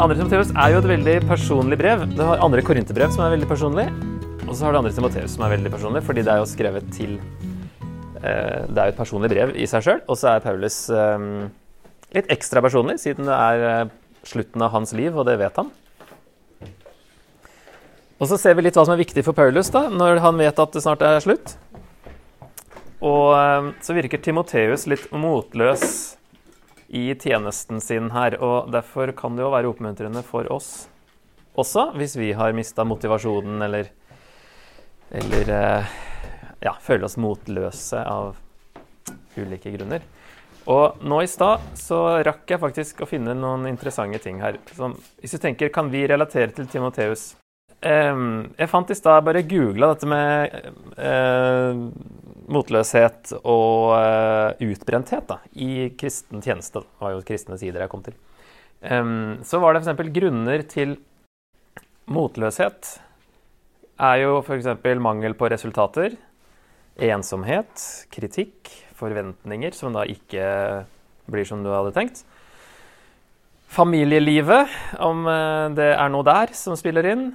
Andre Timoteus er jo et veldig personlig brev. Det har andre korinterbrev som er veldig personlig. Og så har du andre Timoteus som er veldig personlig, fordi det er jo skrevet til eh, Det er jo et personlig brev i seg sjøl. Og så er Paulus eh, litt ekstra personlig, siden det er uh, slutten av hans liv, og det vet han. Og så ser vi litt hva som er viktig for Paulus da, når han vet at det snart er slutt. Og så virker Timoteus litt motløs i tjenesten sin her. Og derfor kan det jo være oppmuntrende for oss også, hvis vi har mista motivasjonen eller, eller eh, ja, føler oss motløse av ulike grunner. Og nå i stad så rakk jeg faktisk å finne noen interessante ting her. Som, hvis du tenker, kan vi relatere til Timoteus? Um, jeg fant i stad bare googla dette med uh, motløshet og uh, utbrenthet da, i kristen tjeneste. Det var jo kristne sider jeg kom til. Um, så var det f.eks. grunner til motløshet. Er jo f.eks. mangel på resultater, ensomhet, kritikk, forventninger som da ikke blir som du hadde tenkt. Familielivet, om uh, det er noe der som spiller inn.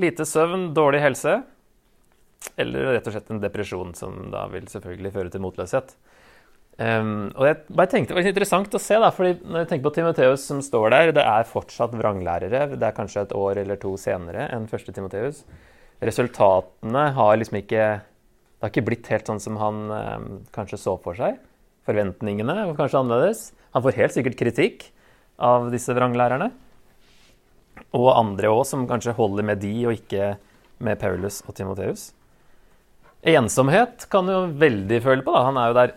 Lite søvn, dårlig helse. Eller rett og slett en depresjon, som da vil selvfølgelig føre til motløshet. Um, og jeg bare tenkte, Det var interessant å se, da, fordi når jeg tenker på Timoteus som står der, det er fortsatt vranglærere. Det er kanskje et år eller to senere enn første Timoteus. Resultatene har liksom ikke Det har ikke blitt helt sånn som han um, kanskje så for seg. Forventningene var kanskje annerledes. Han får helt sikkert kritikk av disse vranglærerne. Og andre òg, som kanskje holder med de, og ikke med Paulus og Timoteus. Ensomhet kan jo veldig føle på. da. Han er jo der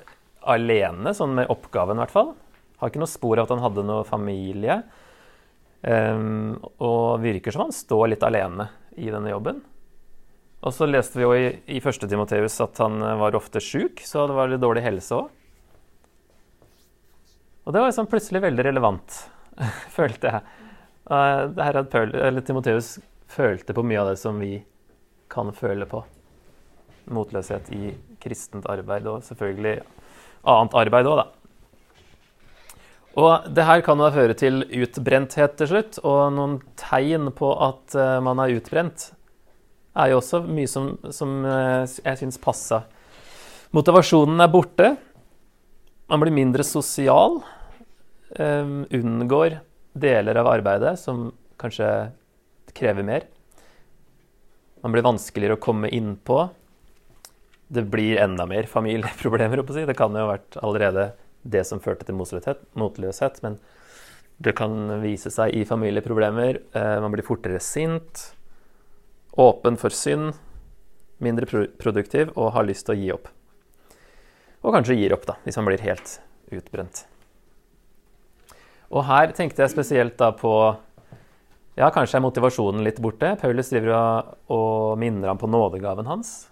alene, sånn med oppgaven i hvert fall. Har ikke noe spor av at han hadde noe familie. Um, og virker som han står litt alene i denne jobben. Og så leste vi jo i, i første Timoteus at han var ofte sjuk, så det var litt dårlig helse òg. Og det var liksom plutselig veldig relevant, følte jeg. Uh, det her at Timoteus følte på mye av det som vi kan føle på motløshet i kristent arbeid og selvfølgelig annet arbeid òg, da. Og det her kan da føre til utbrenthet til slutt, og noen tegn på at uh, man er utbrent, er jo også mye som, som uh, jeg syns passa. Motivasjonen er borte. Man blir mindre sosial. Um, unngår deler av arbeidet som kanskje krever mer. Man blir vanskeligere å komme innpå det blir enda mer familieproblemer. Si. Det kan jo ha vært allerede det som førte til motløshet, men det kan vise seg i familieproblemer. Eh, man blir fortere sint, åpen for synd, mindre produktiv og har lyst til å gi opp. Og kanskje gir opp, da, hvis man blir helt utbrent. Og her tenkte jeg spesielt da på Ja, kanskje er motivasjonen litt borte. Paulus driver og, og minner ham på nådegaven hans.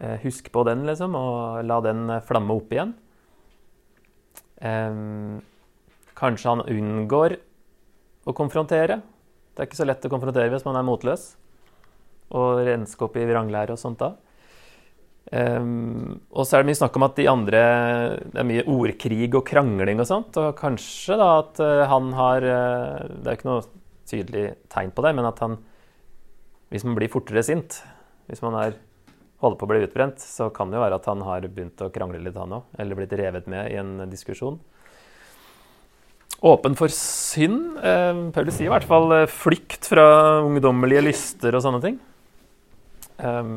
Eh, husk på den, liksom, og la den eh, flamme opp igjen. kanskje han unngår å konfrontere. Det er ikke så lett å konfrontere hvis man er motløs. Og renske opp i vranglære og sånt da. Um, og så er det mye snakk om at de andre Det er mye ordkrig og krangling og sånt. Og kanskje da at han har Det er ikke noe tydelig tegn på det, men at han Hvis man blir fortere sint, hvis man er holder på å bli utbrent, så kan det jo være at han har begynt å krangle litt, han òg. Eller blitt revet med i en diskusjon. Åpen for synd. Eh, Paulus sier i hvert fall eh, flykt fra ungdommelige lyster og sånne ting. Eh,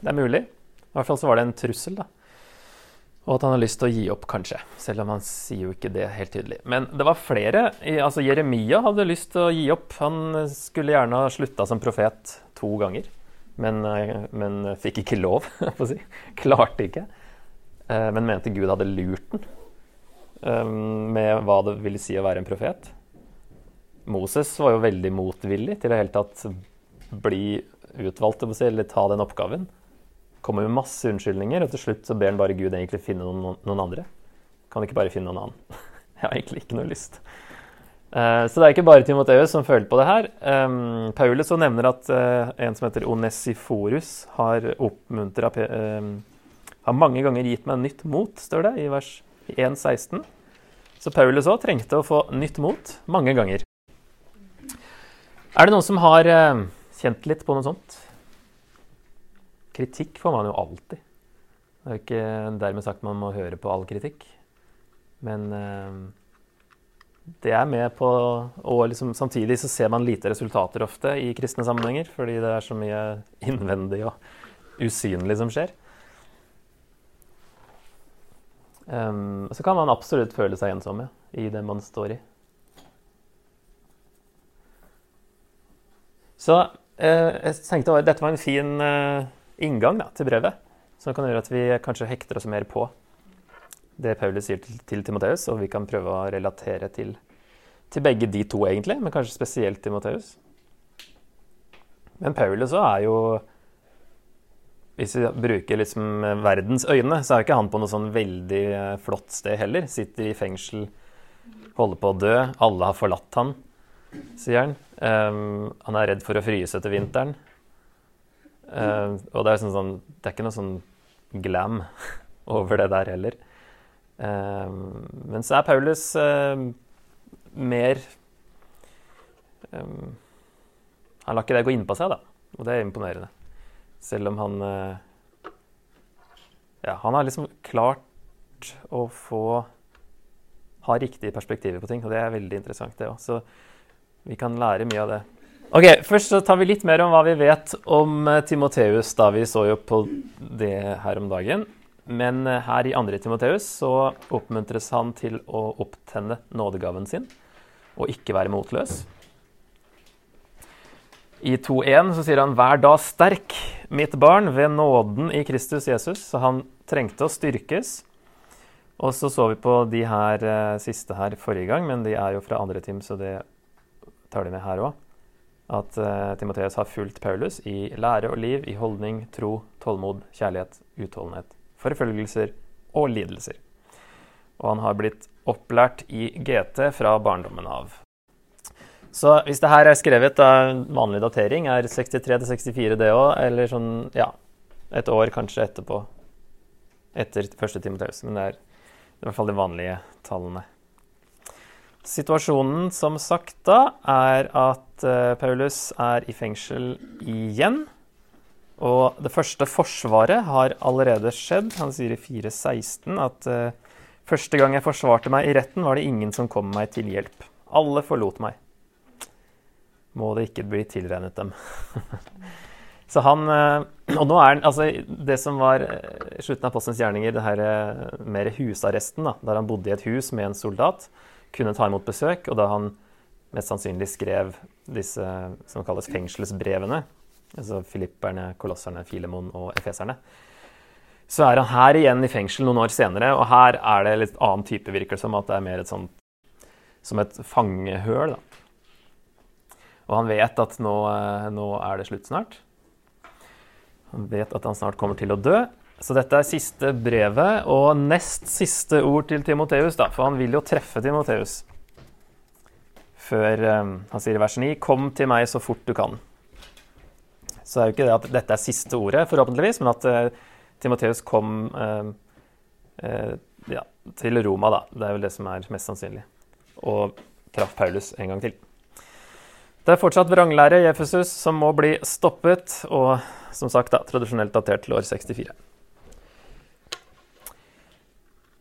det er mulig. I hvert fall så var det en trussel, da. Og at han har lyst til å gi opp, kanskje. Selv om han sier jo ikke det helt tydelig. Men det var flere. Altså Jeremia hadde lyst til å gi opp. Han skulle gjerne ha slutta som profet to ganger men, eh, men fikk ikke lov, får si. Klarte ikke. Eh, men mente Gud hadde lurt den eh, med hva det ville si å være en profet. Moses var jo veldig motvillig til å helt tatt bli utvalgt eller ta den oppgaven. Kommer med masse unnskyldninger, og til slutt så ber han bare Gud egentlig finne noen, noen andre. Kan ikke bare finne noen annen. Jeg har egentlig ikke noe lyst. Eh, så det er ikke bare Timoteus som føler på det her. Um, Paulus nevner at uh, en som heter Onesiforus, har oppmuntra um, Har mange ganger gitt meg nytt mot, står det i vers 1,16. Så Paulus òg trengte å få nytt mot mange ganger. Er det noen som har uh, kjent litt på noe sånt? Kritikk får man jo alltid. Det er jo ikke dermed sagt man må høre på all kritikk. Men eh, det er med på Og liksom, samtidig så ser man lite resultater ofte i kristne sammenhenger, fordi det er så mye innvendig og usynlig som skjer. Um, så kan man absolutt føle seg ensom ja, i det man står i. Så uh, jeg tenkte dette var en fin uh, inngang da, til brevet, som kan gjøre at vi kanskje hekter oss mer på det Paulus sier til, til Timoteus, og vi kan prøve å relatere til, til, begge de to, egentlig, men kanskje spesielt Timoteus. Men Paulus òg er jo Hvis vi bruker liksom verdens øyne, så er jo ikke han på noe sånn veldig eh, flott sted heller. Sitter i fengsel, holder på å dø, alle har forlatt han, sier han. Um, han er redd for å fryse til vinteren. Um, og det er, sånn, sånn, det er ikke noe sånn glam over det der heller. Uh, men så er Paulus uh, mer um, Han lar ikke det gå innpå seg, da. Og det er imponerende. Selv om han Ja, han har liksom klart å få ha riktige perspektiver på ting, og det er veldig interessant, det òg. Så vi kan lære mye av det. Ok, Først så tar vi litt mer om hva vi vet om eh, Timoteus. da Vi så jo på det her om dagen. Men eh, her i 2. Timoteus så oppmuntres han til å opptenne nådegaven sin og ikke være motløs. I 2.1 så sier han 'Vær da sterk, mitt barn, ved nåden i Kristus Jesus'. Så han trengte å styrkes. Og så så vi på de her eh, siste her forrige gang, men de er jo fra andre tim, så det tar de med her òg. At eh, Timoteus har fulgt Paulus i lære og liv, i holdning, tro, tålmod, kjærlighet, utholdenhet, forfølgelser og lidelser. Og han har blitt opplært i GT fra barndommen av. Så hvis det her er skrevet av vanlig datering, er 63 til 64 det òg, eller sånn, ja Et år kanskje etterpå. Etter første Timoteus. Men det er i hvert fall de vanlige tallene. Situasjonen som sagt da er at uh, Paulus er i fengsel igjen. Og det første forsvaret har allerede skjedd. Han sier i 4.16 at uh, første gang jeg forsvarte meg i retten, var det ingen som kom meg til hjelp. Alle forlot meg. Må det ikke bli tilregnet dem. Så han uh, Og nå er han Altså, det som var slutten av postens gjerninger, det her mer husarresten, da, der han bodde i et hus med en soldat kunne ta imot besøk, og da han mest sannsynlig skrev disse som kalles fengselsbrevene, altså filipperne, kolosserne, Filemon og efeserne, så er han her igjen i fengsel noen år senere, og her er det litt annen type, virker som, at det er mer et sånt som et fangehøl. Da. Og han vet at nå, eh, nå er det slutt snart. Han vet at han snart kommer til å dø. Så dette er siste brevet og nest siste ord til Timoteus, da, for han vil jo treffe Timoteus. Før um, han sier i vers 9 Kom til meg så fort du kan. Så det er jo ikke det at dette er siste ordet, forhåpentligvis, men at uh, Timoteus kom uh, uh, ja, til Roma, da. Det er vel det som er mest sannsynlig. Og traff Paulus en gang til. Det er fortsatt vranglære i Efesus som må bli stoppet, og som sagt da, tradisjonelt datert til år 64.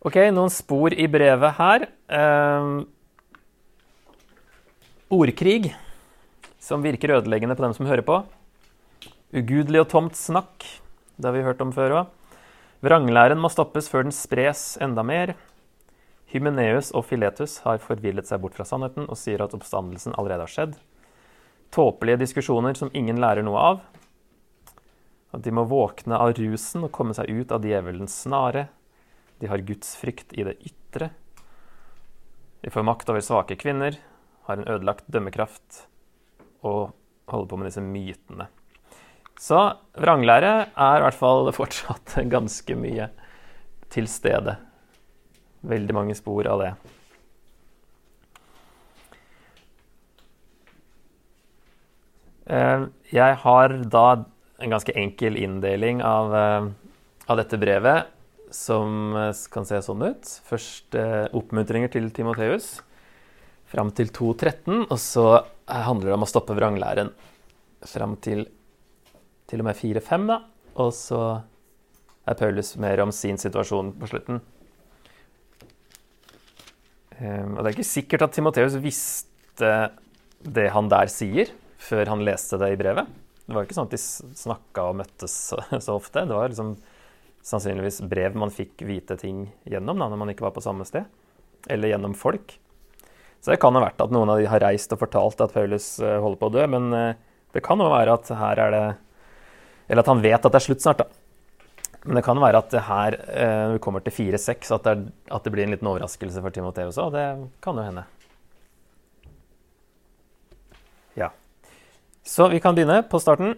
Ok, noen spor i brevet her. Eh, ordkrig, som virker ødeleggende på dem som hører på. Ugudelig og tomt snakk, det har vi hørt om før òg. Vranglæren må stoppes før den spres enda mer. Hymeneus og Filetus har forvillet seg bort fra sannheten og sier at oppstandelsen allerede har skjedd. Tåpelige diskusjoner som ingen lærer noe av. At de må våkne av rusen og komme seg ut av djevelens snare. De har gudsfrykt i det ytre. De får makt over svake kvinner, har en ødelagt dømmekraft og holder på med disse mytene. Så vranglære er i hvert fall fortsatt ganske mye til stede. Veldig mange spor av det. Eh, jeg har da en ganske enkel inndeling av, eh, av dette brevet som kan se sånn ut. Først oppmuntringer til Timoteus fram til 2.13, og så handler det om å stoppe vranglæren fram til til og med 4-5, da. Og så er Paulus mer om sin situasjon på slutten. Um, og det er ikke sikkert at Timoteus visste det han der sier, før han leste det i brevet. Det var ikke sånn at de snakka og møttes så, så, ofte. Det var liksom sannsynligvis brev man fikk vite ting gjennom da, når man ikke var på samme sted. Eller gjennom folk. Så det kan ha vært at noen av de har reist og fortalt at Paulus uh, holder på å dø, men uh, det kan jo være at her er det Eller at han vet at det er slutt snart, da. Men det kan være at det her, eh, når vi kommer til 4-6, at, at, det blir en liten overraskelse for Timoteus Og Det kan jo hende. Ja. Så vi kan begynne på starten.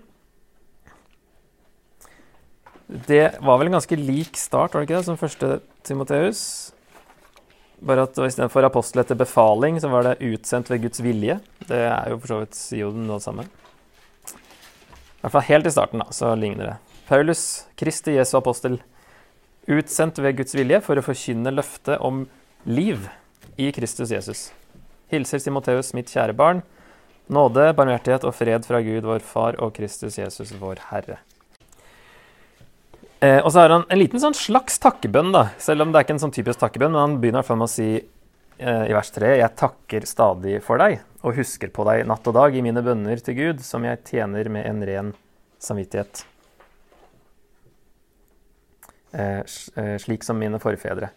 Det var vel en ganske lik start var det ikke det, som første Timoteus. Bare at istedenfor apostel etter befaling, så var det utsendt ved Guds vilje. Det er jo for så vidt sier jo noe. I hvert fall helt i starten, da, så ligner det. Paulus, Kristi Jesu apostel, utsendt ved Guds vilje for å forkynne løftet om liv i Kristus Jesus. Hilser Timoteus, mitt kjære barn. Nåde, barmhjertighet og fred fra Gud, vår Far, og Kristus Jesus, vår Herre. Eh, og så har han en liten sånn slags takkebønn, da. Selv om det er ikke en sånn typisk takkebønn, men han begynner i hvert fall med å si i vers 3.: Jeg takker stadig for deg og husker på deg natt og dag i mine bønner til Gud, som jeg tjener med en ren samvittighet. Eh, eh, slik som mine forfedre.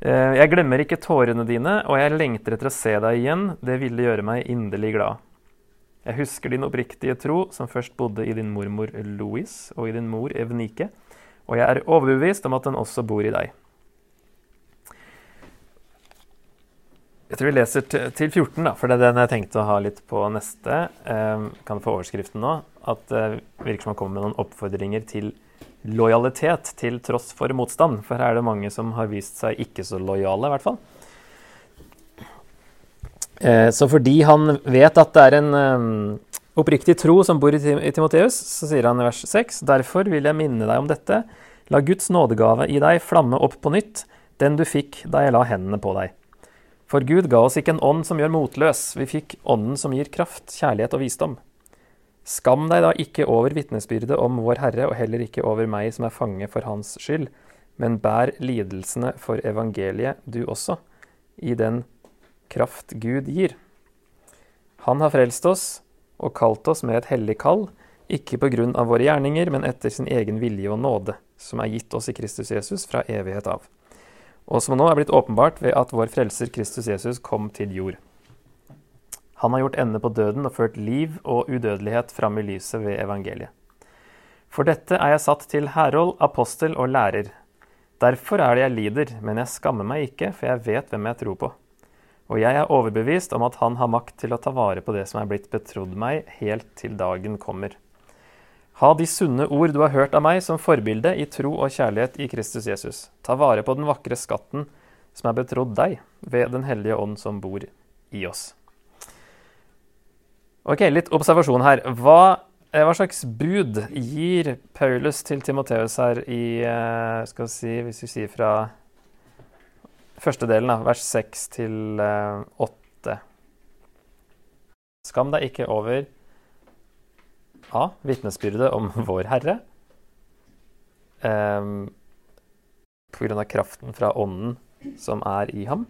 Eh, jeg glemmer ikke tårene dine, og jeg lengter etter å se deg igjen. Det ville gjøre meg inderlig glad. Jeg husker din oppriktige tro, som først bodde i din mormor Louis og i din mor Evnike, og jeg er overbevist om at den også bor i deg. Jeg tror vi leser til 14, da, for det er den jeg tenkte å ha litt på neste. Jeg kan få overskriften nå. At det virker som han kommer med noen oppfordringer til lojalitet til tross for motstand. For her er det mange som har vist seg ikke så lojale, i hvert fall. Eh, så fordi han vet at det er en um, oppriktig tro som bor i, i Timoteus, så sier han i vers 6.: Derfor vil jeg minne deg om dette. La Guds nådegave i deg flamme opp på nytt, den du fikk da jeg la hendene på deg. For Gud ga oss ikke en ånd som gjør motløs, vi fikk ånden som gir kraft, kjærlighet og visdom. Skam deg da ikke over vitnesbyrdet om vår Herre, og heller ikke over meg som er fange for Hans skyld, men bær lidelsene for evangeliet, du også, i den kraft Gud gir. Han har frelst oss og kalt oss med et hellig kall, ikke på grunn av våre gjerninger, men etter sin egen vilje og nåde, som er gitt oss i Kristus Jesus fra evighet av, og som nå er blitt åpenbart ved at vår frelser Kristus Jesus kom til jord. Han har gjort ende på døden og ført liv og udødelighet fram i lyset ved evangeliet. For dette er jeg satt til herold, apostel og lærer. Derfor er det jeg lider, men jeg skammer meg ikke, for jeg vet hvem jeg tror på. Og jeg er overbevist om at han har makt til å ta vare på det som er blitt betrodd meg, helt til dagen kommer. Ha de sunne ord du har hørt av meg, som forbilde i tro og kjærlighet i Kristus Jesus. Ta vare på den vakre skatten som er betrodd deg, ved Den hellige ånd som bor i oss. Ok, litt observasjon her. Hva, eh, hva, slags bud gir Paulus til Timoteus her i eh, skal vi si, Hvis vi sier fra første delen, da, vers 6 til 8. Eh, Skam deg ikke over A. Vitnesbyrdet om vår Herre. Um, på grunn av kraften fra Ånden som er i ham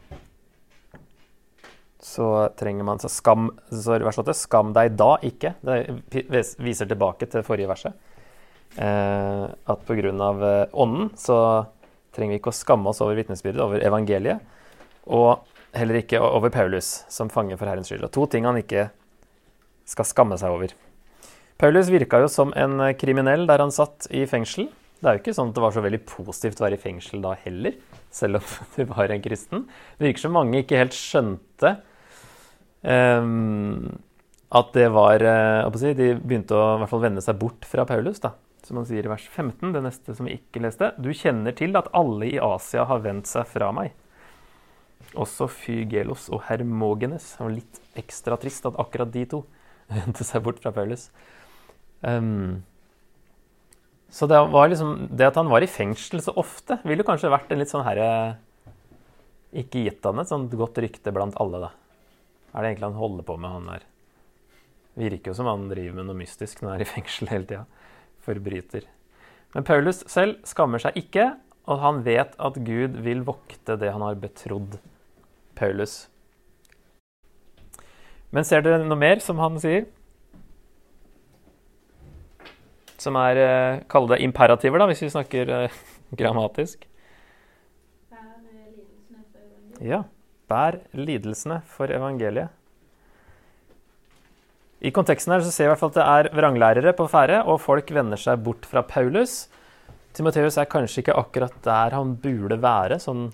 så trenger man så skam, så vers 8, skam deg da ikke. Det viser tilbake til forrige verset. Eh, at pga. av ånden så trenger vi ikke å skamme oss over vitnesbyrdet, over evangeliet. Og heller ikke over Paulus som fange for Herrens skyld. Og to ting han ikke skal skamme seg over. Paulus virka jo som en kriminell der han satt i fengsel. Det er jo ikke sånn at det var så veldig positivt å være i fengsel da heller, selv om du var en kristen. Det virker som mange ikke helt skjønte um, at det var uh, si, De begynte å i hvert fall vende seg bort fra Paulus, da. Som han sier i vers 15, det neste som vi ikke leste. Du kjenner til at alle i Asia har vendt seg fra meg. Også Fygelos og Hermogenes. Det var litt ekstra trist at akkurat de to vendte seg bort fra Paulus. Um, Så det, liksom, det at han var i fengsel så ofte, ville kanskje vært en litt sånn herre Ikke gitt han et sånt godt rykte blant alle, da. Er det egentlig han holder på med, han der? Virker jo som han driver med noe mystisk når han er i fengsel hele tida. Forbryter. Men Paulus selv skammer seg ikke, og han vet at Gud vil vokte det han har betrodd Paulus. Men ser dere noe mer som han sier? Som er uh, det imperativer, da, hvis vi snakker uh, grammatisk. Ja. Bær lidelsene for evangeliet. I konteksten her så ser vi i hvert fall at det er vranglærere på ferde, og folk vender seg bort fra Paulus. Timoteus er kanskje ikke akkurat der han burde være. Sånn,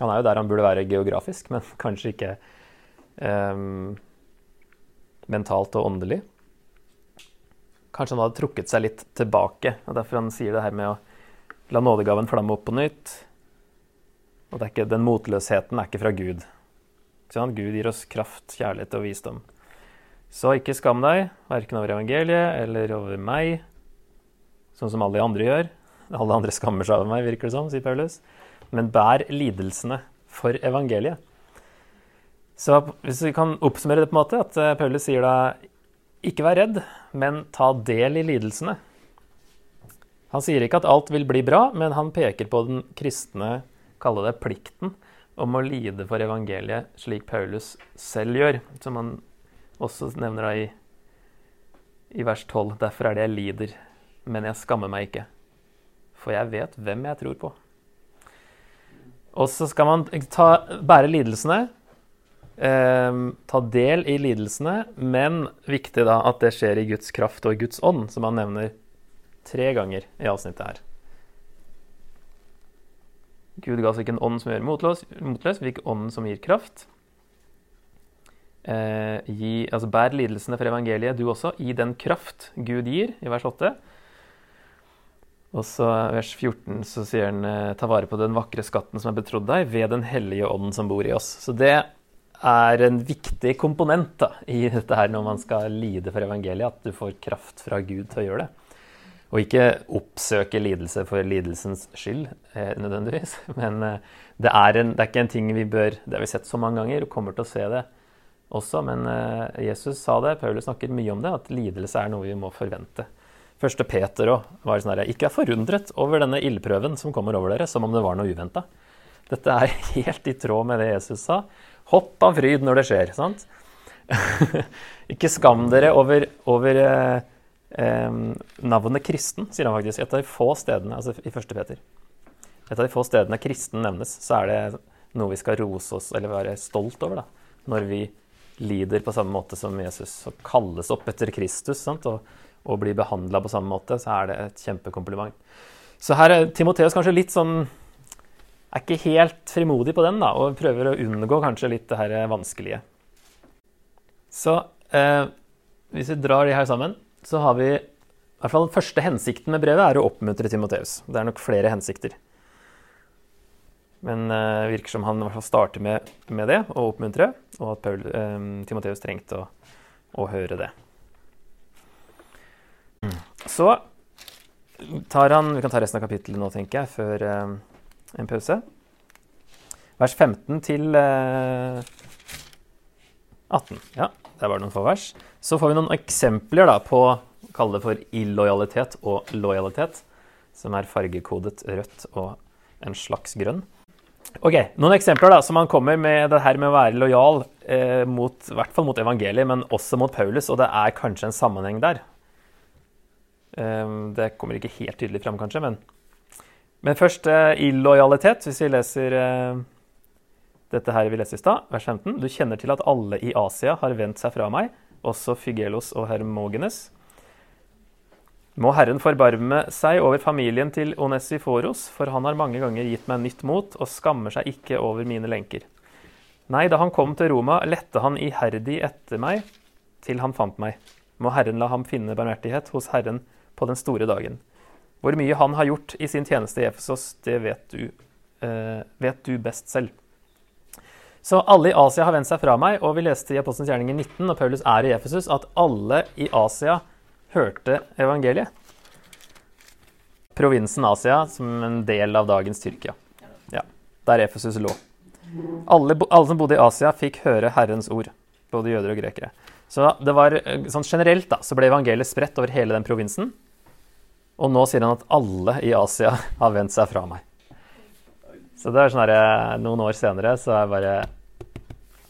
han er jo der han burde være geografisk, men kanskje ikke um, mentalt og åndelig. Kanskje han hadde trukket seg litt tilbake. og Derfor han sier det her med å la nådegaven flamme opp på nytt. Og ikke, den motløsheten er ikke fra Gud. Sånn, Gud gir oss kraft, kjærlighet og visdom. Så ikke skam deg, verken over evangeliet eller over meg, sånn som alle de andre gjør. Alle andre skammer seg over meg, virker det som, sier Paulus. Men bær lidelsene for evangeliet. Så hvis vi kan oppsummere det på en måte, at eh, Paulus sier da ikke vær redd, men ta del i lidelsene. Han sier ikke at alt vil bli bra, men han peker på den kristne, kalle det plikten, om å lide for evangeliet slik Paulus selv gjør, som han også nevner i, i vers 12. Derfor er det jeg lider, men jeg skammer meg ikke, for jeg vet hvem jeg tror på. Og så skal man ta, bære lidelsene eh, ta del i lidelsene, men viktig da at det skjer i Guds kraft og i Guds ånd, som han nevner tre ganger i avsnittet her. Gud ga oss ikke en ånd som gjør motløs, motløs fikk ånden som gir kraft. Eh, gi, altså Bær lidelsene for evangeliet, du også, i den kraft Gud gir, i vers 8. Og så vers 14 så sier han eh, ta vare på den vakre skatten som er betrodd deg, ved Den hellige ånden som bor i oss. Så det er en viktig komponent da, i dette her når man skal lide for evangeliet, at du får kraft fra Gud til å gjøre det. Og ikke oppsøke lidelse for lidelsens skyld, eh, nødvendigvis. Men eh, det, er en, det, er ikke en ting vi bør Det har vi sett så mange ganger og kommer til å se det også. Men eh, Jesus sa det, Paulus snakker mye om det, at lidelse er noe vi må forvente. Første Peter òg var sånn her Ikke er forundret over denne ildprøven som kommer over dere, som om det var noe uventa. Dette er helt i tråd med det Jesus sa. Hopp av fryd når det skjer. sant? ikke skam dere over, over eh, navnet kristen, sier han faktisk. Et av de få stedene altså i 1. Peter. Et av de få stedene kristen nevnes, så er det noe vi skal rose oss eller være stolt over. da, Når vi lider på samme måte som Jesus og kalles opp etter Kristus sant? og, og blir behandla på samme måte, så er det et kjempekompliment. Så her er Timoteus kanskje litt sånn er ikke helt frimodig på den da, og prøver å unngå kanskje litt det her vanskelige. Så eh, hvis vi drar de her sammen, så har vi i hvert fall den første hensikten med brevet er å oppmuntre Timoteus. Det er nok flere hensikter. Men eh, virker som han i hvert fall starter med, med det, å oppmuntre, og at Paul, eh, Timoteus trengte å, å, høre det. Så tar han Vi kan ta resten av kapittelet nå, tenker jeg, før eh, en pause. Vers 15 til eh, 18. Ja, der var det noen få vers. Så får vi noen eksempler da, på kall det for illojalitet og lojalitet, som er fargekodet rødt og en slags grønn. Ok, Noen eksempler da, som han kommer med det her med å være lojal eh, mot, i hvert fall mot evangeliet, men også mot Paulus, og det er kanskje en sammenheng der. Eh, det kommer ikke helt tydelig fram, kanskje, men men først eh, illojalitet, hvis vi leser eh, dette her vi leste i stad, vers 15. Du kjenner til at alle i Asia har vendt seg fra meg, også Fygelos og Hermogenes. Må Herren forbarme seg over familien til Onesiforos, for han har mange ganger gitt meg nytt mot og skammer seg ikke over mine lenker. Nei, da han kom til Roma, lette han iherdig etter meg til han fant meg. Må Herren la ham finne barmhjertighet hos Herren på den store dagen. Hvor mye han har gjort i sin tjeneste i Efesos, det vet du, eh, vet du, best selv. Så alle i Asia har vendt seg fra meg, og vi leste i Apostelens gjerninger 19, når Paulus er i Efesus, at alle i Asia hørte evangeliet. provinsen Asia som en del av dagens Tyrkia. Ja, Der Efesus lå. Alle, alle, som bodde i Asia, fikk høre Herrens ord, både jøder og grekere. Så det var, eh, sånn generelt da, så ble evangeliet spredt over hele den provinsen. Og nå sier han at alle i Asia har vendt seg fra meg. Så det er sånn her, eh, Noen år senere så er det bare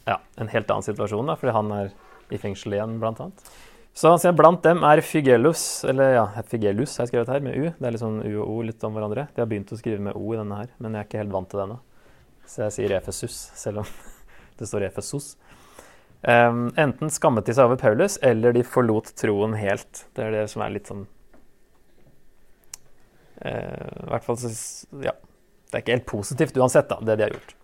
ja, en helt annen situasjon, da, fordi han er i fengsel igjen, blant annet. Så han sier blant dem er Fygelus, eller ja, Fygelus har jeg skrevet her, med U. Det er litt sånn U og O litt om hverandre. De har begynt å skrive med O i denne her, men jeg er ikke helt vant til det ennå. Så jeg sier Efesus, selv om det står Efesos. Um, enten skammet de seg over Paulus, eller de forlot troen helt. Det er det som er litt sånn I hvert fall så Ja. Det er ikke helt positivt uansett, da, det de har gjort.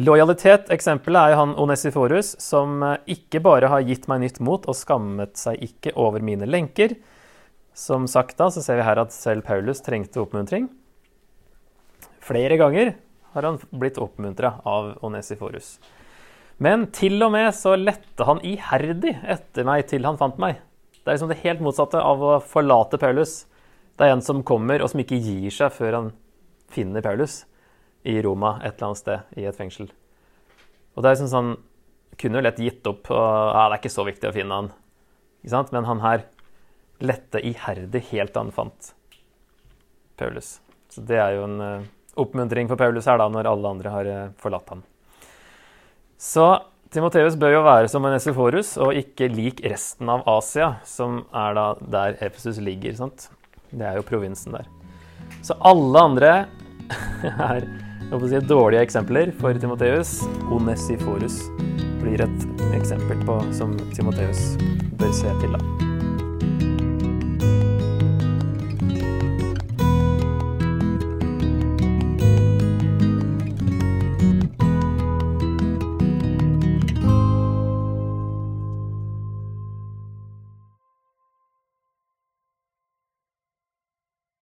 Lojalitet, eksempelet, er han Onesiforus, som eh, ikke bare har gitt meg nytt mot og skammet seg ikke over mine lenker. Som sagt da, så ser vi her at selv Paulus trengte oppmuntring. Flere ganger har han blitt oppmuntra av Onesiforus. Men til og med så lette han iherdig etter meg til han fant meg. Det er liksom det helt motsatte av å forlate Paulus. Det er en som kommer, og som ikke gir seg før han finner Paulus i Roma et eller annet sted i et fengsel. Og det er liksom sånn Kunne jo lett gitt opp og ja, det er ikke så viktig å finne han. Ikke sant? Men han her lette iherdig helt til han fant Paulus. Så det er jo en uh, oppmuntring for Paulus her, da, når alle andre har uh, forlatt ham. Så Timoteus bør jo være som en Esiforus og ikke lik resten av Asia, som er da der Efesus ligger. sant? Det er jo provinsen der. Så alle andre er si, dårlige eksempler for Timoteus. Onesiforus blir et eksempel på, som Timoteus bør se til. da.